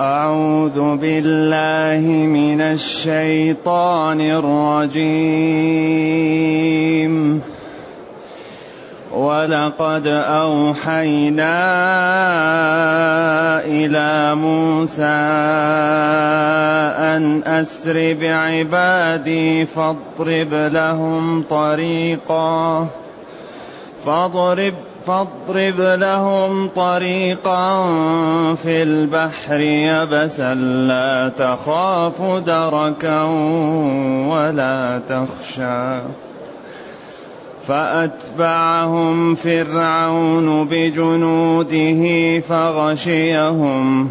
أعوذ بالله من الشيطان الرجيم. ولقد أوحينا إلى موسى أن أسر بعبادي فاضرب لهم طريقا. فاضرب فاضرب لهم طريقا في البحر يبسا لا تخاف دركا ولا تخشى. فأتبعهم فرعون بجنوده فغشيهم.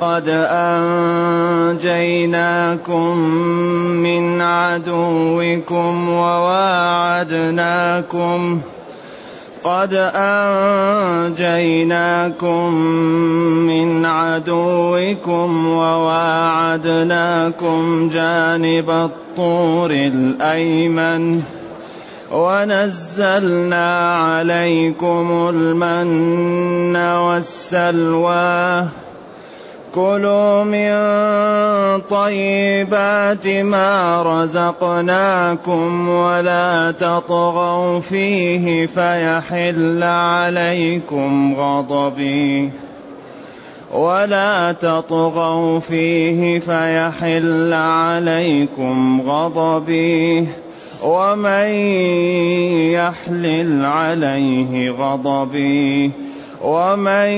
قد أنجيناكم من عدوكم وواعدناكم قد أنجيناكم من عدوكم وواعدناكم جانب الطور الأيمن ونزلنا عليكم المن والسلوى كلوا من طيبات ما رزقناكم ولا تطغوا فيه فيحل عليكم غضبي. ولا تطغوا فيه فيحل عليكم غضبي. ومن يحلل عليه غضبي. ومن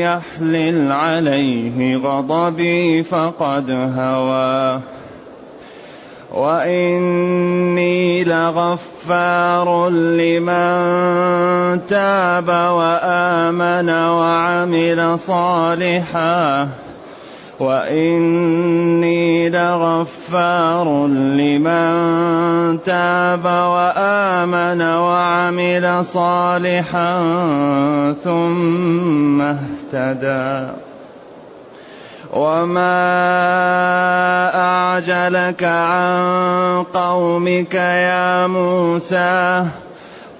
يحلل عليه غضبي فقد هوى. وإني لغفار لمن تاب وآمن وعمل صالحا. وإني لغفار لمن تاب وآمن وعمل صالحا ثم اهتدى. وما أعجلك عن قومك يا موسى؟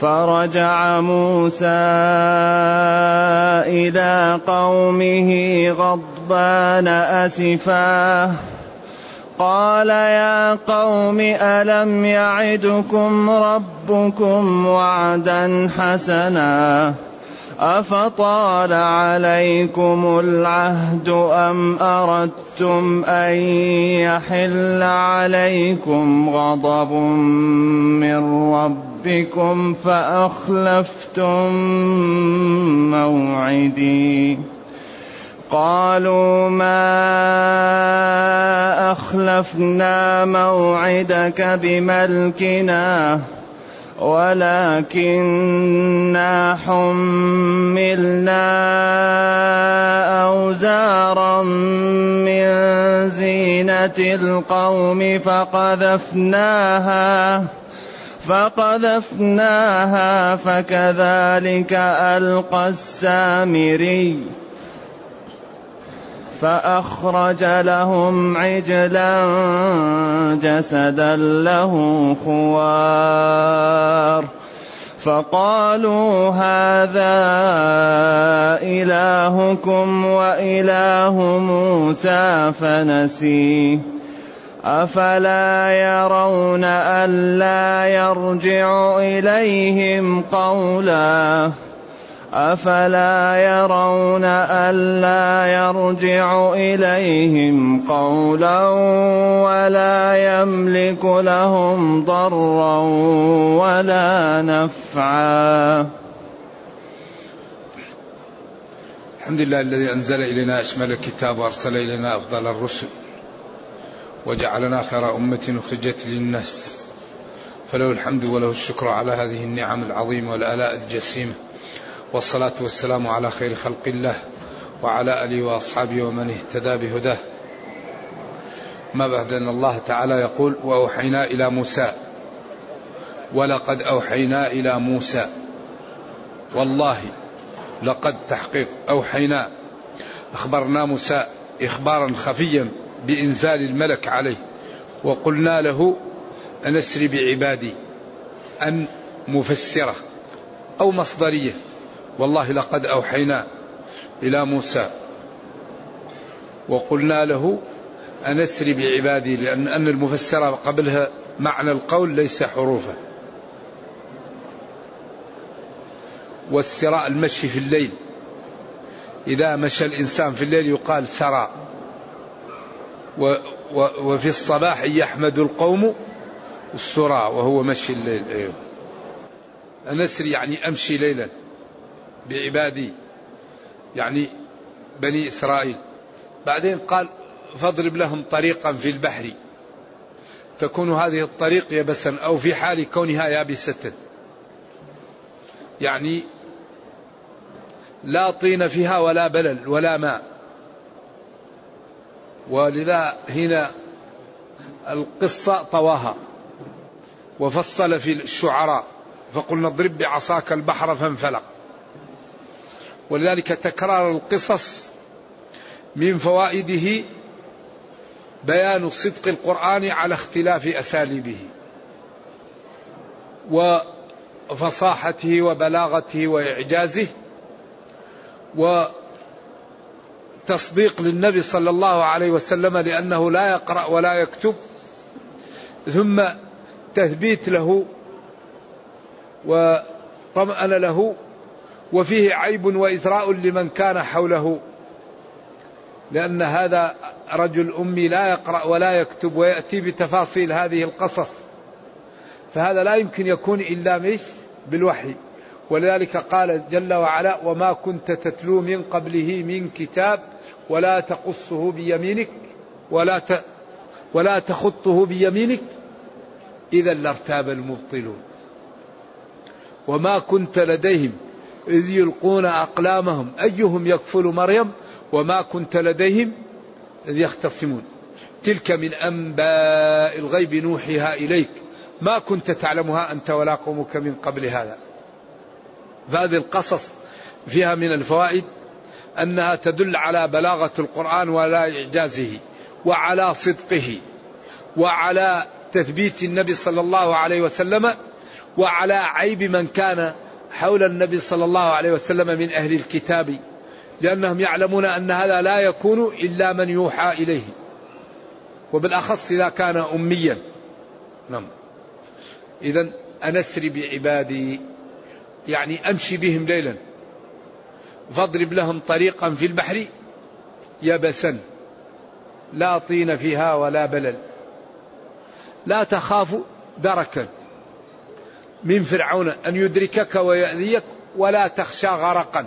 فرجع موسى إلى قومه غضبان أسفا قال يا قوم ألم يعدكم ربكم وعدا حسنا؟ أفطال عليكم العهد أم أردتم أن يحل عليكم غضب من ربكم فأخلفتم موعدي؟ قالوا ما أخلفنا موعدك بملكنا. ولكنا حملنا أوزارا من زينة القوم فقذفناها فقذفناها فكذلك ألقى السامري. فأخرج لهم عجلا جسدا له خوار. فقالوا هذا إلهكم وإله موسى فنسيه. أفلا يرون ألا يرجع إليهم قولا. أفلا يرون ألا يرجع إليهم قولا ولا يملك لهم ضرا ولا نفعا. الحمد لله الذي أنزل إلينا أشمل الكتاب وأرسل إلينا أفضل الرسل وجعلنا خير أمة أخرجت للناس. فله الحمد وله الشكر على هذه النعم العظيمة والآلاء الجسيمة. والصلاة والسلام على خير خلق الله وعلى آله وأصحابه ومن اهتدى بهداه. ما بعد أن الله تعالى يقول وأوحينا إلى موسى. ولقد أوحينا إلى موسى. والله لقد تحقيق. أوحينا. أخبرنا موسى إخبارا خفيا بإنزال الملك عليه. وقلنا له أن أسري بعبادي أن مفسرة أو مصدرية. والله لقد أوحينا إلى موسى وقلنا له أن أسري بعبادي لأن أن المفسرة قبلها معنى القول ليس حروفا. والسراء المشي في الليل. إذا مشى الإنسان في الليل يقال سرى و و وفي الصباح يحمد القوم السرى وهو مشي الليل. أيوه. أنسري يعني أمشي ليلا. بعبادي يعني بني إسرائيل. بعدين قال فاضرب لهم طريقا في البحر. تكون هذه الطريق يبسا أو في حال كونها يابسة. يعني لا طين فيها ولا بلل ولا ماء. ولذا هنا القصة طواها. وفصل في الشعراء فقلنا اضرب بعصاك البحر فانفلق. ولذلك تكرار القصص من فوائده بيان صدق القرآن على اختلاف أساليبه وفصاحته وبلاغته وإعجازه وتصديق للنبي صلى الله عليه وسلم لأنه لا يقرأ ولا يكتب ثم تثبيت له وطمأن له وفيه عيب وإثراء لمن كان حوله. لأن هذا رجل أمي لا يقرأ ولا يكتب ويأتي بتفاصيل هذه القصص. فهذا لا يمكن يكون إلا مش بالوحي. ولذلك قال جل وعلا وما كنت تتلو من قبله من كتاب ولا تقصه بيمينك ولا ت ولا تخطه بيمينك. إذا لارتاب المبطلون. وما كنت لديهم إذ يلقون أقلامهم. أيهم يكفل مريم وما كنت لديهم؟ إذ يختصمون تلك من أنباء الغيب نوحيها إليك. ما كنت تعلمها أنت ولا قومك من قبل هذا. فهذه القصص فيها من الفوائد أنها تدل على بلاغة القرآن ولا إعجازه وعلى صدقه وعلى تثبيت النبي صلى الله عليه وسلم وعلى عيب من كان حول النبي صلى الله عليه وسلم من أهل الكتاب لأنهم يعلمون أن هذا لا يكون إلا من يوحى إليه. وبالأخص إذا كان أميا. نعم. إذا أنسري بعبادي يعني أمشي بهم ليلا. فاضرب لهم طريقا في البحر يبسا. لا طين فيها ولا بلل. لا تخاف دركا. من فرعون أن يدركك ويأذيك ولا تخشى غرقا.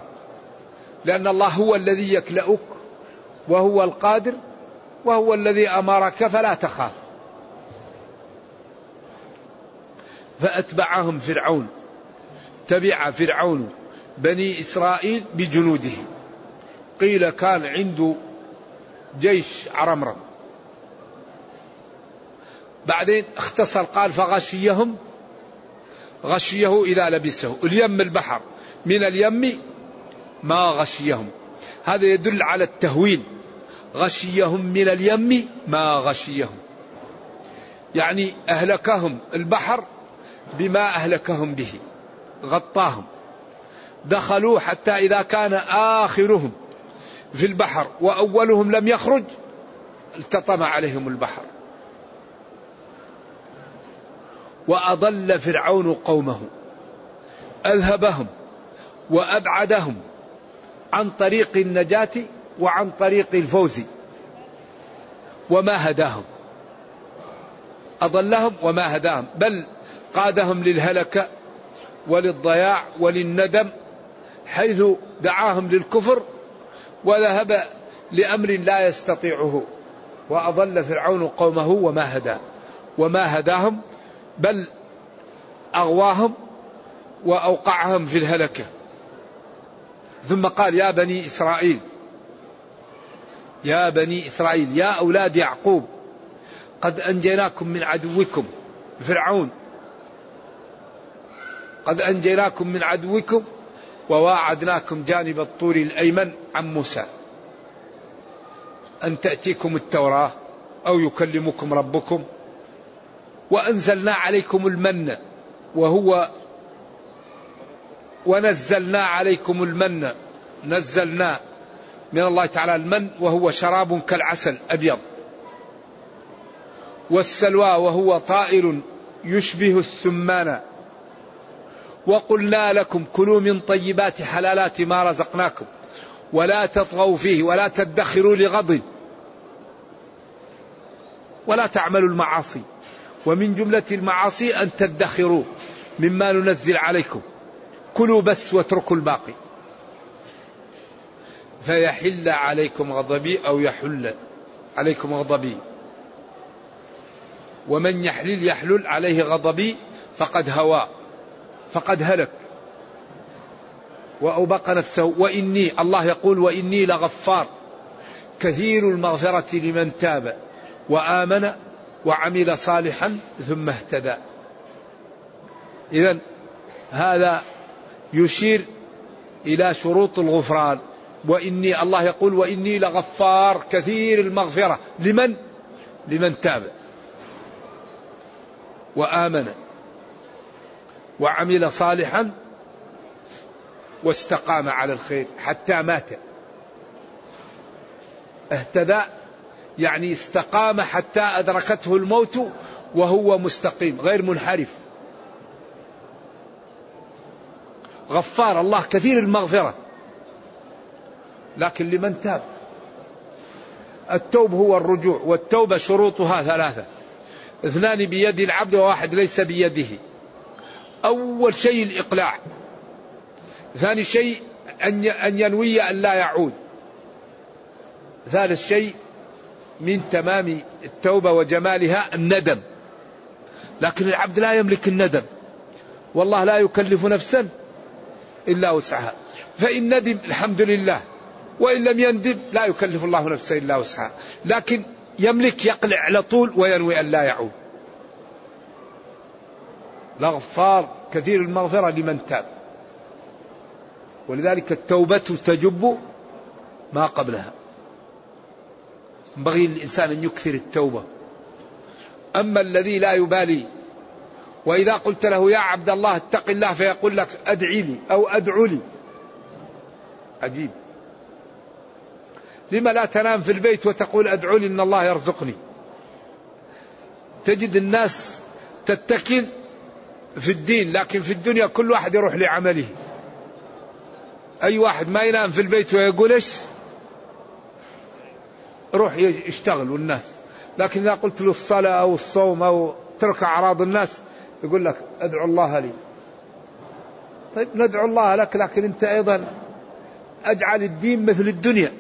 لأن الله هو الذي يكلأك وهو القادر وهو الذي أمرك فلا تخاف. فأتبعهم فرعون تبع فرعون بني إسرائيل بجنوده. قيل كان عنده جيش عرمرم. بعدين اختصر قال فغشيهم غشيه إذا لبسه. اليم البحر. من اليم ما غشيهم. هذا يدل على التهويل. غشيهم من اليم ما غشيهم. يعني أهلكهم البحر بما أهلكهم به. غطاهم. دخلوا حتى إذا كان آخرهم في البحر وأولهم لم يخرج التطم عليهم البحر. وأضل فرعون قومه أذهبهم وأبعدهم عن طريق النجاة وعن طريق الفوز. وما هداهم أضلهم وما هداهم بل قادهم للهلكة وللضياع وللندم حيث دعاهم للكفر وذهب لأمر لا يستطيعه. وأضل فرعون قومه وما هدى وما هداهم بل أغواهم وأوقعهم في الهلكة. ثم قال يا بني إسرائيل يا بني إسرائيل يا أولاد يعقوب قد أنجيناكم من عدوكم فرعون قد أنجيناكم من عدوكم وواعدناكم جانب الطور الأيمن عن موسى. أن تأتيكم التوراة أو يكلمكم ربكم وأنزلنا عليكم المن وهو ونزلنا عليكم المن. نزلنا من الله تعالى المن وهو شراب كالعسل أبيض والسلوى وهو طائر يشبه السمان. وقلنا لكم كلوا من طيبات حلالات ما رزقناكم ولا تطغوا فيه ولا تدخروا لغضب ولا تعملوا المعاصي. ومن جملة المعاصي أن تدخروا مما ننزل عليكم. كلوا بس واتركوا الباقي. فيحل عليكم غضبي أو يحل عليكم غضبي. ومن يحلل يحلل عليه غضبي فقد هوى فقد هلك. وأوبق نفسه. وإني الله يقول وإني لغفار. كثير المغفرة لمن تاب وآمن وعمل صالحا ثم اهتدى. إذا هذا يشير إلى شروط الغفران. وإني الله يقول وإني لغفار كثير المغفرة. لمن؟ لمن تاب. وآمن. وعمل صالحا واستقام على الخير حتى مات. اهتدى يعني استقام حتى أدركته الموت وهو مستقيم غير منحرف. غفار الله كثير المغفرة. لكن لمن تاب؟ التوب هو الرجوع والتوبة شروطها ثلاثة. اثنان بيد العبد وواحد ليس بيده. أول شيء الإقلاع. ثاني شيء أن ينوي أن لا يعود. ثالث شيء من تمام التوبة وجمالها الندم. لكن العبد لا يملك الندم. والله لا يكلف نفسا إلا وسعها. فإن ندم الحمد لله. وإن لم يندم لا يكلف الله نفسا إلا وسعها. لكن يملك يقلع على طول وينوي أن لا يعود. الغفار كثير المغفرة لمن تاب. ولذلك التوبة تجب ما قبلها. ينبغي للإنسان أن يكثر التوبة. أما الذي لا يبالي وإذا قلت له يا عبد الله اتق الله فيقول لك أدعي لي أو أدعو لي. عجيب. لما لا تنام في البيت وتقول أدعو لي إن الله يرزقني. تجد الناس تتكل في الدين لكن في الدنيا كل واحد يروح لعمله. أي واحد ما ينام في البيت ويقول إيش؟ روح يشتغل والناس لكن إذا قلت له الصلاة أو الصوم أو ترك أعراض الناس يقول لك أدعو الله لي. طيب ندعو الله لك لكن أنت أيضا أجعل الدين مثل الدنيا.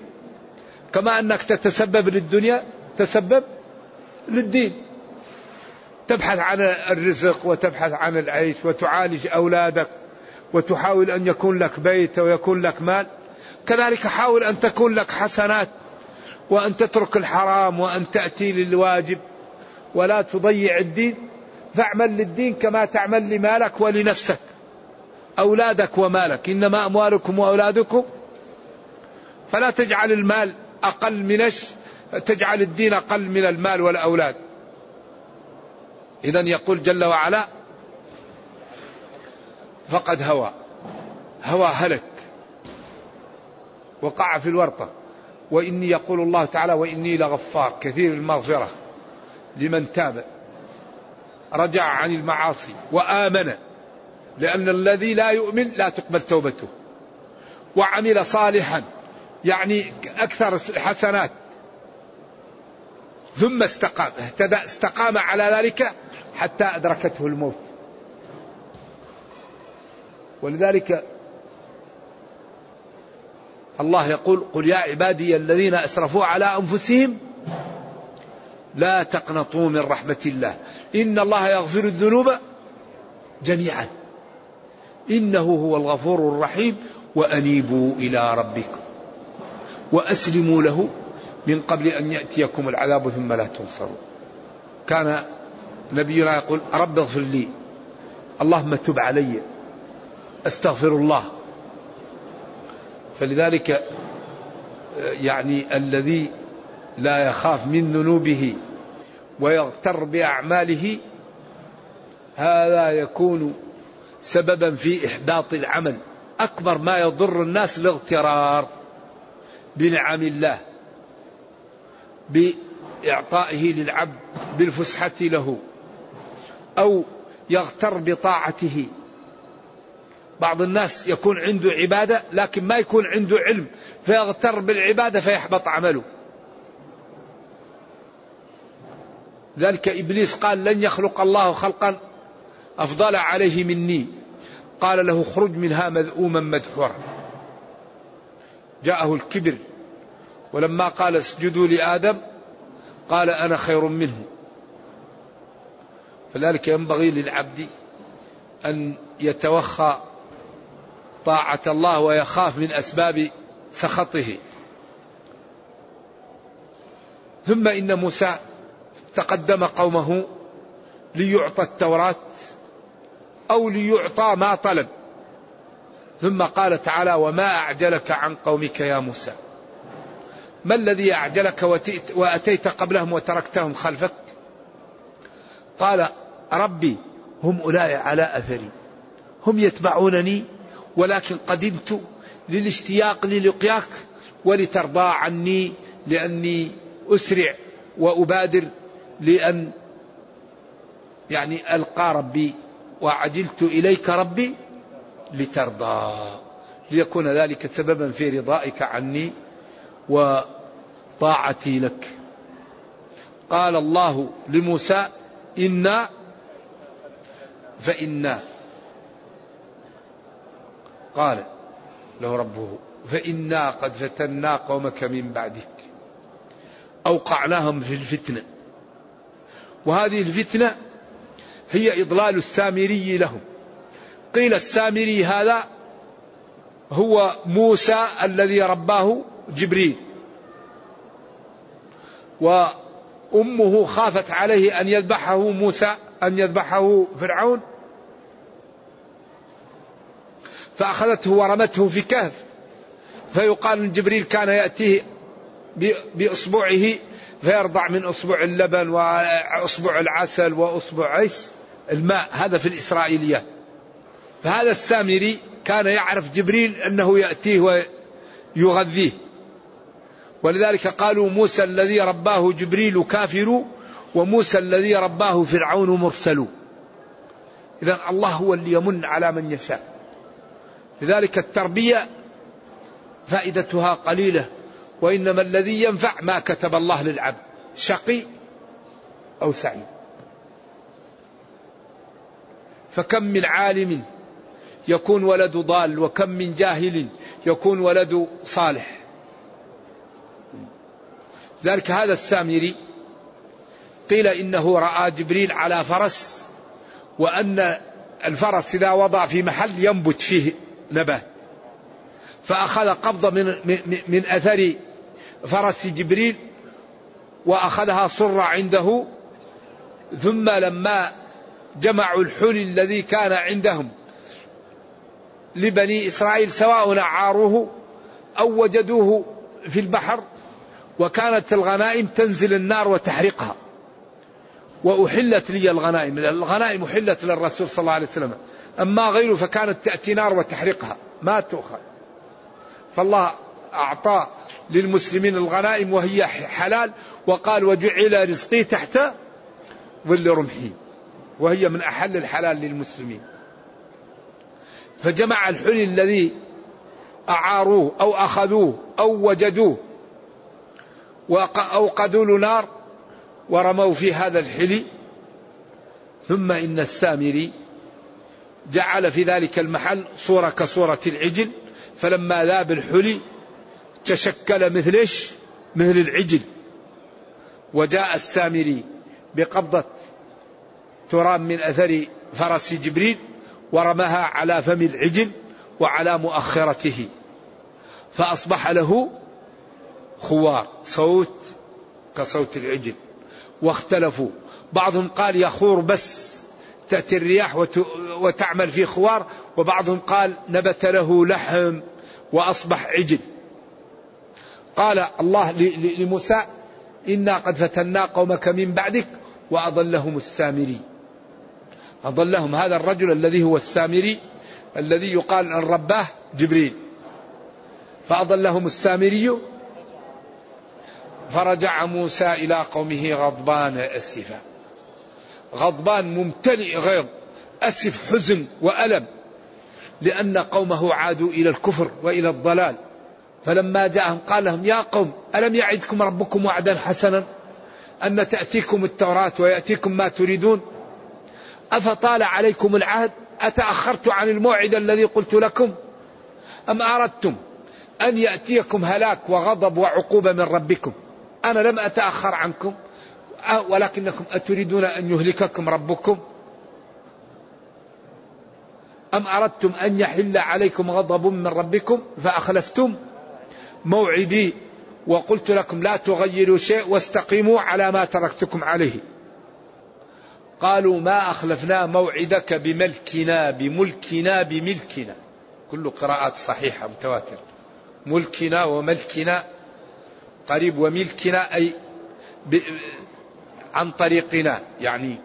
كما أنك تتسبب للدنيا تسبب للدين. تبحث عن الرزق وتبحث عن العيش وتعالج أولادك وتحاول أن يكون لك بيت ويكون لك مال. كذلك حاول أن تكون لك حسنات. وأن تترك الحرام وأن تأتي للواجب ولا تضيع الدين فاعمل للدين كما تعمل لمالك ولنفسك أولادك ومالك. إنما أموالكم وأولادكم. فلا تجعل المال أقل من تجعل الدين أقل من المال والأولاد. إذا يقول جل وعلا فقد هوى هوى هلك وقع في الورطة. وإني يقول الله تعالى وإني لغفار. كثير المغفرة لمن تاب رجع عن المعاصي وآمن لأن الذي لا يؤمن لا تقبل توبته وعمل صالحا يعني أكثر حسنات. ثم استقام اهتدى استقام على ذلك حتى أدركته الموت. ولذلك الله يقول قل يا عبادي الذين أسرفوا على أنفسهم لا تقنطوا من رحمة الله. إن الله يغفر الذنوب جميعا. إنه هو الغفور الرحيم. وأنيبوا إلى ربكم. وأسلموا له من قبل أن يأتيكم العذاب ثم لا تنصروا. كان نبينا يقول رب اغفر لي. اللهم تب علي. أستغفر الله. فلذلك يعني الذي لا يخاف من ذنوبه ويغتر بأعماله هذا يكون سببا في إحباط العمل. أكبر ما يضر الناس الاغترار بنعم الله بإعطائه للعبد بالفسحة له أو يغتر بطاعته. بعض الناس يكون عنده عبادة لكن ما يكون عنده علم فيغتر بالعبادة فيحبط عمله. ذلك إبليس قال لن يخلق الله خلقا أفضل عليه مني. قال له اخرج منها مذءوما مدحورا. جاءه الكبر ولما قال اسجدوا لآدم قال أنا خير منه. فذلك ينبغي للعبد أن يتوخى طاعة الله ويخاف من أسباب سخطه. ثم إن موسى تقدم قومه ليعطى التوراة أو ليعطى ما طلب. ثم قال تعالى وما أعجلك عن قومك يا موسى؟ ما الذي أعجلك وأتيت قبلهم وتركتهم خلفك؟ قال ربي هم أولئك على أثري هم يتبعونني ولكن قدمت للاشتياق للقياك ولترضى عني لأني أسرع وأبادر لأن يعني ألقى ربي وعجلت إليك ربي لترضى ليكون ذلك سببا في رضائك عني وطاعتي لك. قال الله لموسى إنا فإنا قال له ربه فإنا قد فتنا قومك من بعدك أوقعناهم في الفتنة. وهذه الفتنة هي إضلال السامري لهم. قيل السامري هذا هو موسى الذي رباه جبريل. وأمه خافت عليه أن يذبحه موسى أن يذبحه فرعون. فأخذته ورمته في كهف. فيقال أن جبريل كان يأتيه بإصبعه فيرضع من أصبع اللبن وأصبع العسل وأصبع إيش؟ الماء. هذا في الإسرائيليات فهذا السامري كان يعرف جبريل أنه يأتيه ويغذيه. ولذلك قالوا موسى الذي رباه جبريل كافر وموسى الذي رباه فرعون مرسل. إذا الله هو اللي يمن على من يشاء. لذلك التربية فائدتها قليلة وإنما الذي ينفع ما كتب الله للعبد شقي أو سعيد. فكم من عالم يكون ولد ضال وكم من جاهل يكون ولد صالح. ذلك هذا السامري قيل إنه رأى جبريل على فرس وأن الفرس إذا وضع في محل ينبت فيه. نبات فأخذ قبضه من من, أثر فرس جبريل وأخذها صر عنده. ثم لما جمعوا الحلي الذي كان عندهم لبني إسرائيل سواء أعاروه أو وجدوه في البحر وكانت الغنائم تنزل النار وتحرقها. وأحلت لي الغنائم. الغنائم أحلت للرسول صلى الله عليه وسلم. أما غيره فكانت تأتي نار وتحرقها. ما تؤخذ. فالله أعطى للمسلمين الغنائم وهي حلال وقال وجعل رزقي تحت ظل رمحي. وهي من أحل الحلال للمسلمين. فجمع الحلي الذي أعاروه أو أخذوه أو وجدوه وأوقدوا له نار ورموا في هذا الحلي. ثم إن السامري جعل في ذلك المحل صورة كصورة العجل فلما ذاب الحلي تشكل مثل إيش؟ مثل العجل. وجاء السامري بقبضة تراب من أثر فرس جبريل ورماها على فم العجل وعلى مؤخرته. فأصبح له خوار صوت كصوت العجل. واختلفوا. بعضهم قال يخور بس. تأتي الرياح وتعمل في خوار وبعضهم قال نبت له لحم وأصبح عجل. قال الله لموسى إنا قد فتنا قومك من بعدك وأضلهم السامري. أضلهم هذا الرجل الذي هو السامري الذي يقال أن رباه جبريل. فأضلهم السامري فرجع موسى إلى قومه غضبان أسفا غضبان ممتلئ غيظ أسف حزن وألم. لأن قومه عادوا إلى الكفر وإلى الضلال. فلما جاءهم قال لهم يا قوم ألم يعدكم ربكم وعدا حسنا؟ أن تأتيكم التوراة ويأتيكم ما تريدون؟ أفطال عليكم العهد؟ أتأخرت عن الموعد الذي قلت لكم؟ أم أردتم أن يأتيكم هلاك وغضب وعقوبة من ربكم؟ أنا لم أتأخر عنكم. ولكنكم أتريدون أن يهلككم ربكم؟ أم أردتم أن يحل عليكم غضب من ربكم فأخلفتم موعدي وقلت لكم لا تغيروا شيء واستقيموا على ما تركتكم عليه. قالوا ما أخلفنا موعدك بملكنا بملكنا بملكنا. كل قراءات صحيحة متواترة. ملكنا وملكنا قريب وملكنا أي عن طريقنا يعني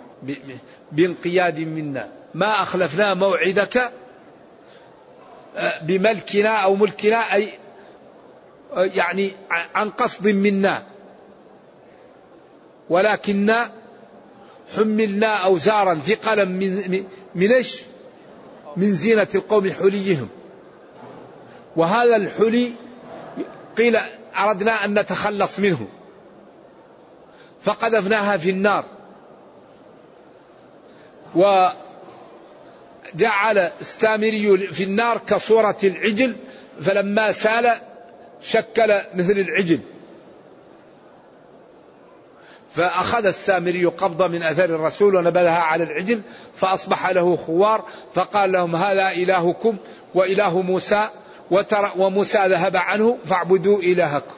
بانقياد منا. ما أخلفنا موعدك آه، بملكنا أو ملكنا أي يعني عن قصد منا. ولكننا حملنا أوزارا ثقلا من من إيش؟ من زينة القوم حليهم. وهذا الحلي قيل أردنا أن نتخلص منه. فقذفناها في النار. وجعل السامري في النار كصورة العجل فلما سال شكل مثل العجل. فأخذ السامري قبضة من أثر الرسول ونبذها على العجل فأصبح له خوار فقال لهم هذا إلهكم وإله موسى وموسى ذهب عنه فاعبدوا إلهكم.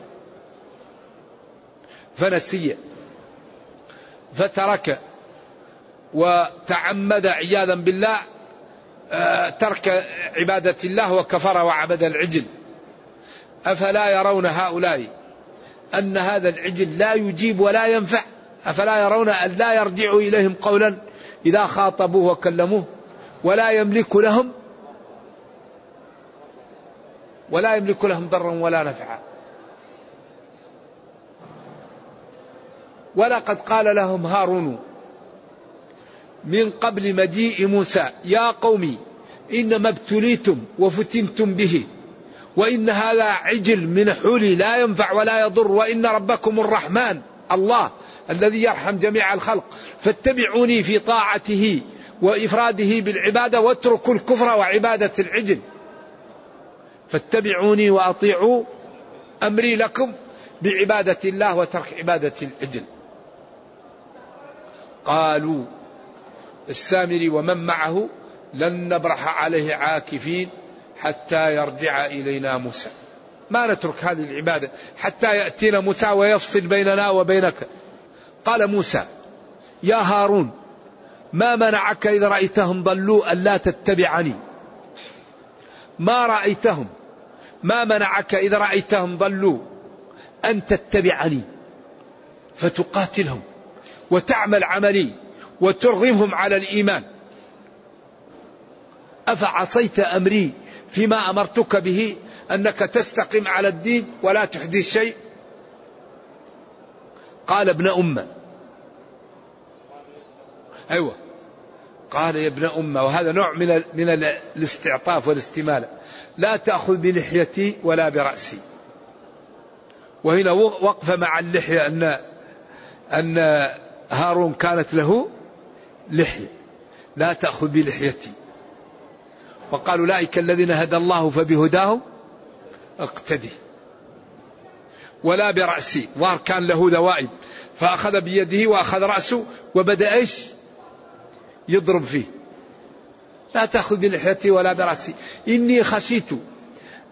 فنسي. فترك وتعمد عياذا بالله آه، ترك عبادة الله وكفر وعبد العجل. أفلا يرون هؤلاء أن هذا العجل لا يجيب ولا ينفع؟ أفلا يرون أن لا يرجع إليهم قولا إذا خاطبوه وكلموه ولا يملك لهم ولا يملك لهم ضرا ولا نفعا؟ ولقد قال لهم هارون من قبل مجيء موسى يا قوم إنما ابتليتم وفتنتم به وإن هذا عجل من حولي لا ينفع ولا يضر وإن ربكم الرحمن الله الذي يرحم جميع الخلق فاتبعوني في طاعته وإفراده بالعبادة واتركوا الكفر وعبادة العجل فاتبعوني وأطيعوا أمري لكم بعبادة الله وترك عبادة العجل. قالوا السامري ومن معه لن نبرح عليه عاكفين حتى يرجع إلينا موسى. ما نترك هذه العبادة حتى يأتينا موسى ويفصل بيننا وبينك. قال موسى يا هارون ما منعك إذا رأيتهم ضلوا ألا تتبعني؟ ما رأيتهم ما منعك إذا رأيتهم ضلوا أن تتبعني؟ فتقاتلهم. وتعمل عملي وترغمهم على الإيمان. أفعصيت أمري فيما أمرتك به أنك تستقم على الدين ولا تحدث شيء؟ قال ابن أمة. أيوة. قال يا ابن أمة وهذا نوع من من الاستعطاف والاستمالة. لا تأخذ بلحيتي ولا برأسي. وهنا وقف مع اللحية أن أن هارون كانت له لحية لا تأخذ بلحيتي. وقال أولئك الذين هدى الله فبهداه اقتدي. ولا برأسي ظهر كان له ذوائب فأخذ بيده وأخذ رأسه وبدأ إيش؟ يضرب فيه. لا تأخذ بلحيتي ولا برأسي. إني خشيت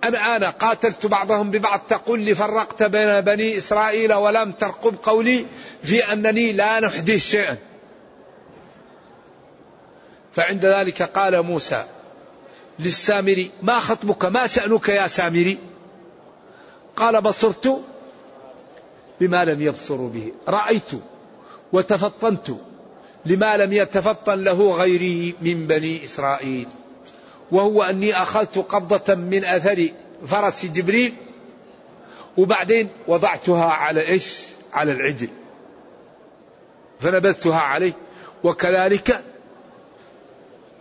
أنا قاتلت بعضهم ببعض تقول لي فرقت بين بني إسرائيل ولم ترقب قولي في أنني لا نحدث شيئا. فعند ذلك قال موسى للسامري ما خطبك؟ ما شأنك يا سامري؟ قال بصرت بما لم يبصروا به رأيت وتفطنت لما لم يتفطن له غيري من بني إسرائيل. وهو أني أخذت قبضة من أثر فرس جبريل وبعدين وضعتها على إيش؟ على العجل. فنبذتها عليه وكذلك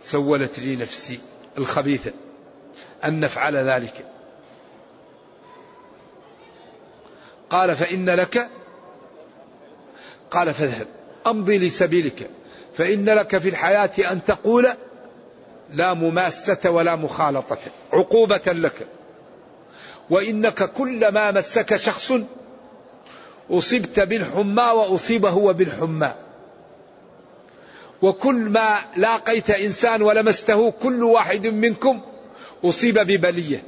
سولت لي نفسي الخبيثة أن نفعل ذلك. قال فإن لك قال فاذهب أمضي لسبيلك فإن لك في الحياة أن تقول لا مماسة ولا مخالطة عقوبة لك. وإنك كلما مسك شخص أصبت بالحمى وأصيب هو بالحمى. وكل ما لاقيت إنسان ولمسته كل واحد منكم أصيب ببلية.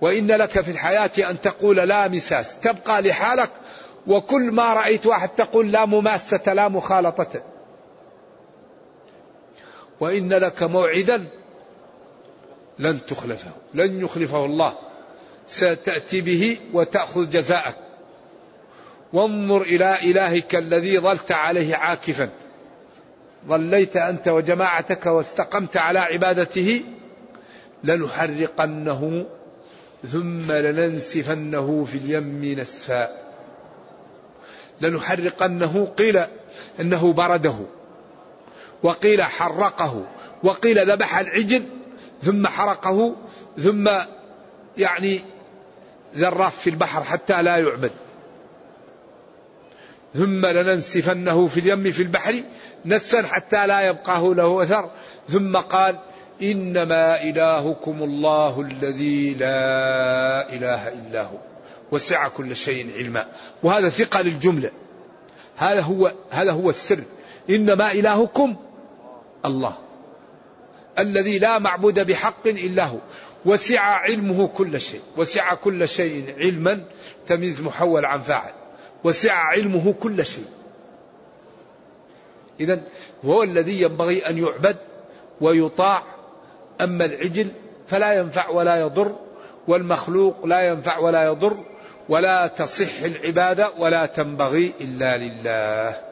وإن لك في الحياة أن تقول لا مساس تبقى لحالك. وكل ما رأيت واحد تقول لا مماسة لا مخالطة. وإن لك موعدا لن تخلفه لن يخلفه الله. ستأتي به وتأخذ جزاءك. وانظر إلى إلهك الذي ظلت عليه عاكفا. ظليت أنت وجماعتك واستقمت على عبادته لنحرقنه ثم لننسفنه في اليم نسفا. لنحرقنه قيل إنه برده. وقيل حرقه وقيل ذبح العجل ثم حرقه ثم يعني ذراف في البحر حتى لا يعبد ثم لننسفنه في اليم في البحر نسفا حتى لا يبقاه له أثر. ثم قال إنما إلهكم الله الذي لا إله إلا هو. وسع كل شيء علما. وهذا ثقة للجملة. هذا هو هذا هو السر. إنما إلهكم الله. الذي لا معبود بحق إلا هو. وسع علمه كل شيء. وسع كل شيء علما تمييز محول عن فاعل. وسع علمه كل شيء. إذا هو الذي ينبغي أن يعبد ويطاع. أما العجل فلا ينفع ولا يضر. والمخلوق لا ينفع ولا يضر. ولا تصح العبادة ولا تنبغي إلا لله.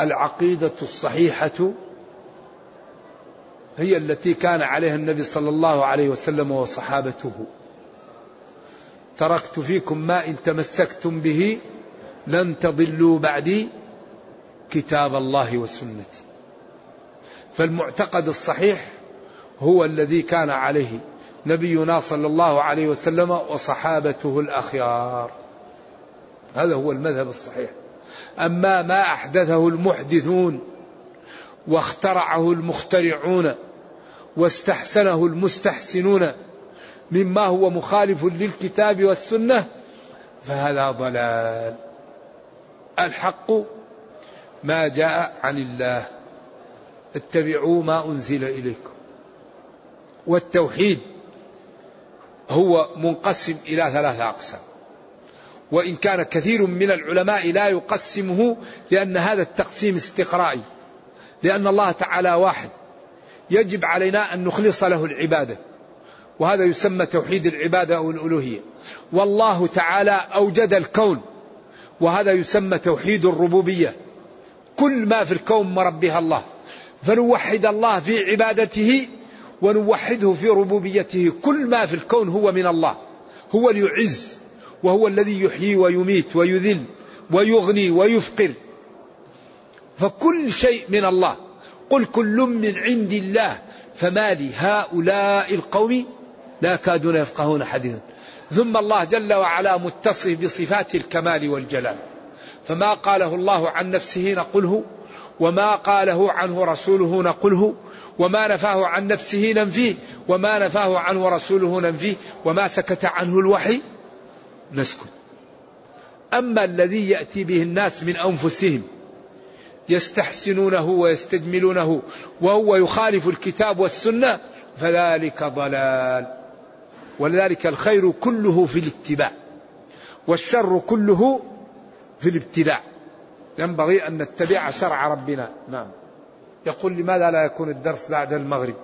العقيدة الصحيحة هي التي كان عليها النبي صلى الله عليه وسلم وصحابته. تركت فيكم ما إن تمسكتم به لن تضلوا بعدي كتاب الله وسنتي. فالمعتقد الصحيح هو الذي كان عليه نبينا صلى الله عليه وسلم وصحابته الأخيار. هذا هو المذهب الصحيح. أما ما أحدثه المحدثون واخترعه المخترعون واستحسنه المستحسنون مما هو مخالف للكتاب والسنة فهذا ضلال. الحق ما جاء عن الله. اتبعوا ما أنزل إليكم. والتوحيد هو منقسم إلى ثلاثة أقسام. وإن كان كثير من العلماء لا يقسمه لأن هذا التقسيم استقرائي لأن الله تعالى واحد. يجب علينا أن نخلص له العبادة وهذا يسمى توحيد العبادة أو الألوهية. والله تعالى أوجد الكون وهذا يسمى توحيد الربوبية. كل ما في الكون مربيها الله. فنوحد الله في عبادته ونوحده في ربوبيته. كل ما في الكون هو من الله هو اليعز وهو الذي يحيي ويميت ويذل ويغني ويفقر. فكل شيء من الله. قل كل من عند الله. فما لي هؤلاء القوم لا يكادون يفقهون حديثا. ثم الله جل وعلا متصف بصفات الكمال والجلال. فما قاله الله عن نفسه نقله. وما قاله عنه رسوله نقله. وما نفاه عن نفسه ننفيه. وما نفاه عنه رسوله ننفيه. وما سكت عنه الوحي. نسكت أما الذي يأتي به الناس من أنفسهم يستحسنونه ويستجملونه وهو يخالف الكتاب والسنة فذلك ضلال. ولذلك الخير كله في الاتباع والشر كله في الابتداع. ينبغي أن نتبع شرع ربنا. نعم. يقول لماذا لا يكون الدرس بعد المغرب؟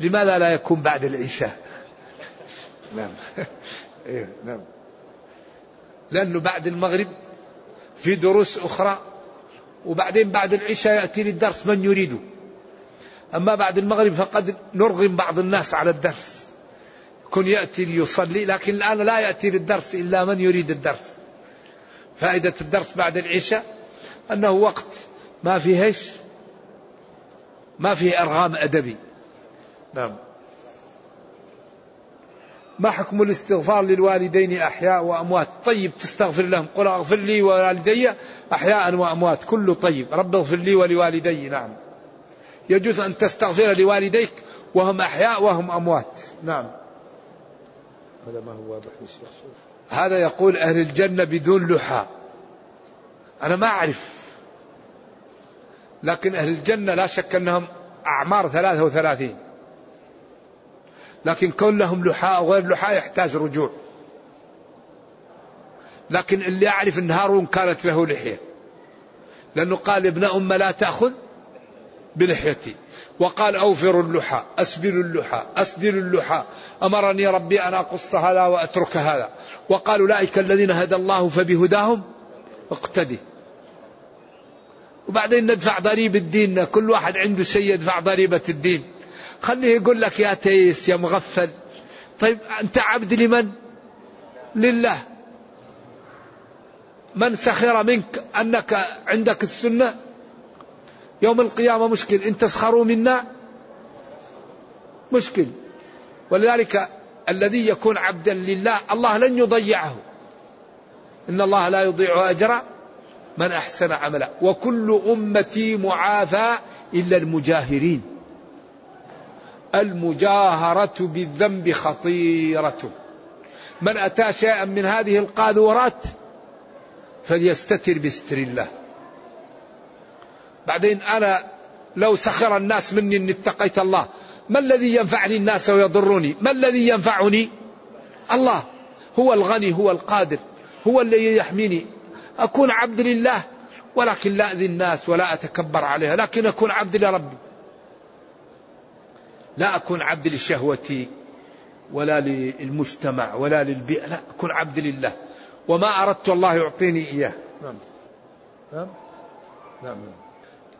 لماذا لا يكون بعد العشاء؟ نعم. إيه نعم. لأنه بعد المغرب في دروس أخرى وبعدين بعد العشاء يأتي للدرس من يريده. أما بعد المغرب فقد نرغم بعض الناس على الدرس. كن يأتي ليصلي لكن الآن لا يأتي للدرس إلا من يريد الدرس. فائدة الدرس بعد العشاء أنه وقت ما فيهش ما فيه أرغام أدبي. نعم. ما حكم الاستغفار للوالدين أحياء وأموات؟ طيب تستغفر لهم. قل أغفر لي ووالدي أحياء وأموات. كله طيب. رب اغفر لي ولوالدي. نعم. يجوز أن تستغفر لوالديك وهم أحياء وهم أموات. نعم. هذا ما هو واضح هذا يقول أهل الجنة بدون لحى. أنا ما أعرف. لكن أهل الجنة لا شك أنهم أعمار ثلاثة وثلاثين. لكن كون لهم لحاء أو غير لحاء يحتاج رجوع. لكن اللي أعرف أن هارون كانت له لحية. لأنه قال ابن أم لا تأخذ بلحيتي. وقال أوفر اللحى أسبل اللحى أسدل اللحى. أمرني ربي أن أقص هذا وأترك هذا. وقال أولئك الذين هدى الله فبهداهم اقتدي. وبعدين ندفع ضريبة الدين. كل واحد عنده شيء يدفع ضريبة الدين. خليه يقول لك يا تيس يا مغفل. طيب أنت عبد لمن؟ لله. من سخر منك أنك عندك السنة؟ يوم القيامة مشكل. إن تسخروا منا؟ مشكل. ولذلك الذي يكون عبدا لله الله لن يضيعه. إن الله لا يضيع أجر من أحسن عملا. وكل أمتي معافى إلا المجاهرين. المجاهرة بالذنب خطيرة. من أتى شيئا من هذه القاذورات فليستتر بستر الله. بعدين أنا لو سخر الناس مني أني اتقيت الله ما الذي ينفعني الناس ويضرني؟ ما الذي ينفعني؟ الله. هو الغني هو القادر هو الذي يحميني. أكون عبد لله ولكن لا أذي الناس ولا أتكبر عليها لكن أكون عبد لربي. لا أكون عبد لشهوتي ولا للمجتمع ولا للبيئة لا أكون عبد لله. وما أردت الله يعطيني إياه. نعم. نعم. نعم.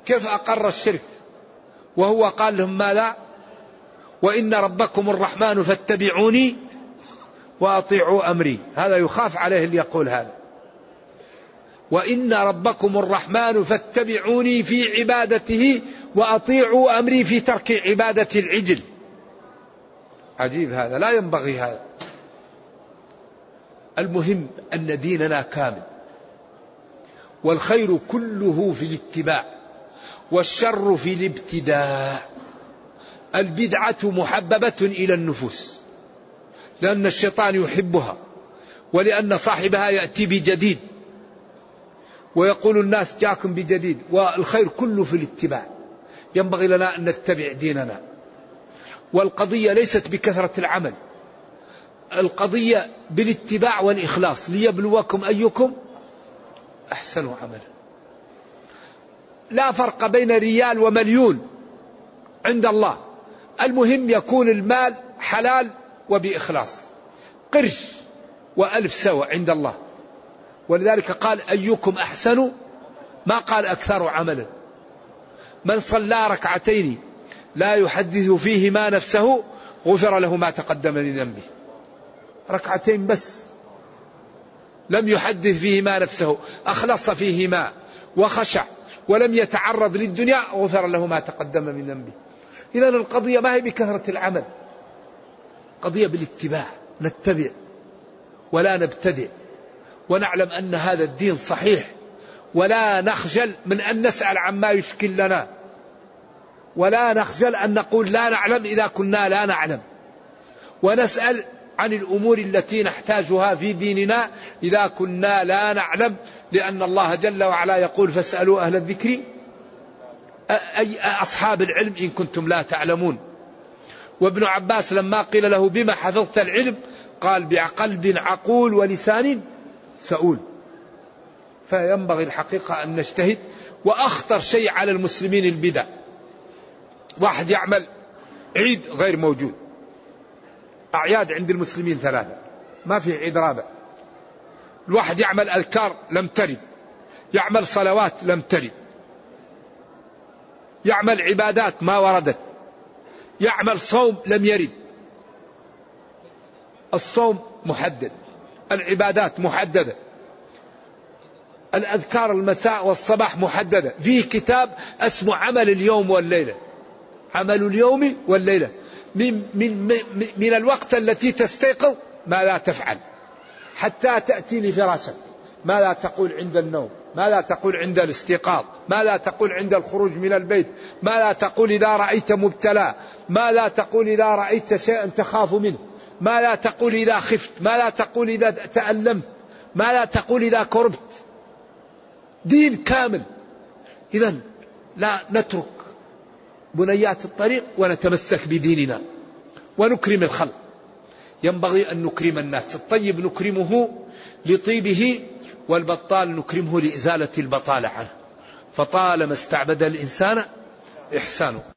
كيف أقر الشرك؟ وهو قال لهم ماذا؟ وإن ربكم الرحمن فاتبعوني وأطيعوا أمري. هذا يخاف عليه اللي يقول هذا. وإن ربكم الرحمن فاتبعوني في عبادته وأطيعوا أمري في ترك عبادة العجل. عجيب هذا لا ينبغي هذا. المهم أن ديننا كامل والخير كله في الاتباع والشر في الابتداع البدعة محببة إلى النفوس لأن الشيطان يحبها ولأن صاحبها يأتي بجديد ويقول الناس جاكم بجديد والخير كله في الاتباع. ينبغي لنا أن نتبع ديننا. والقضية ليست بكثرة العمل. القضية بالاتباع والإخلاص. ليبلوكم أيكم أحسن عملا لا فرق بين ريال ومليون عند الله. المهم يكون المال حلال وبإخلاص. قرش وألف سوى عند الله. ولذلك قال أيكم أحسن ما قال أكثر عملا. من صلى ركعتين لا يحدث فيهما نفسه غفر له ما تقدم من ذنبه. ركعتين بس. لم يحدث فيهما نفسه أخلص فيهما وخشع ولم يتعرض للدنيا غفر له ما تقدم من ذنبه. إذا القضية ما هي بكثرة العمل. قضية بالاتباع نتبع ولا نبتدئ ونعلم أن هذا الدين صحيح. ولا نخجل من أن نسأل عما يشكل لنا. ولا نخجل أن نقول لا نعلم إذا كنا لا نعلم. ونسأل عن الأمور التي نحتاجها في ديننا إذا كنا لا نعلم لأن الله جل وعلا يقول فاسألوا أهل الذكر أي أصحاب العلم إن كنتم لا تعلمون. وابن عباس لما قيل له بما حفظت العلم؟ قال بقلب عقول ولسان سؤول. فينبغي الحقيقة أن نجتهد وأخطر شيء على المسلمين البدع. واحد يعمل عيد غير موجود. أعياد عند المسلمين ثلاثة. ما في عيد رابع. الواحد يعمل أذكار لم ترد. يعمل صلوات لم ترد. يعمل عبادات ما وردت. يعمل صوم لم يرد. الصوم محدد. العبادات محددة. الأذكار المساء والصباح محددة. فيه كتاب اسمه عمل اليوم والليلة. عمل اليوم والليلة. من, من, من الوقت التي تستيقظ ما لا تفعل. حتى تأتي لفراشك. ما لا تقول عند النوم. ما لا تقول عند الاستيقاظ. ما لا تقول عند الخروج من البيت. ما لا تقول إذا رأيت مبتلى. ما لا تقول إذا رأيت شيئا تخاف منه. ما لا تقول إذا خفت. ما لا تقول إذا تألمت. ما لا تقول إذا كربت. دين كامل. إذا لا نترك بنيات الطريق ونتمسك بديننا ونكرم الخلق. ينبغي أن نكرم الناس. الطيب نكرمه لطيبه والبطال نكرمه لإزالة البطالة عنه. فطالما استعبد الإنسان إحسانه.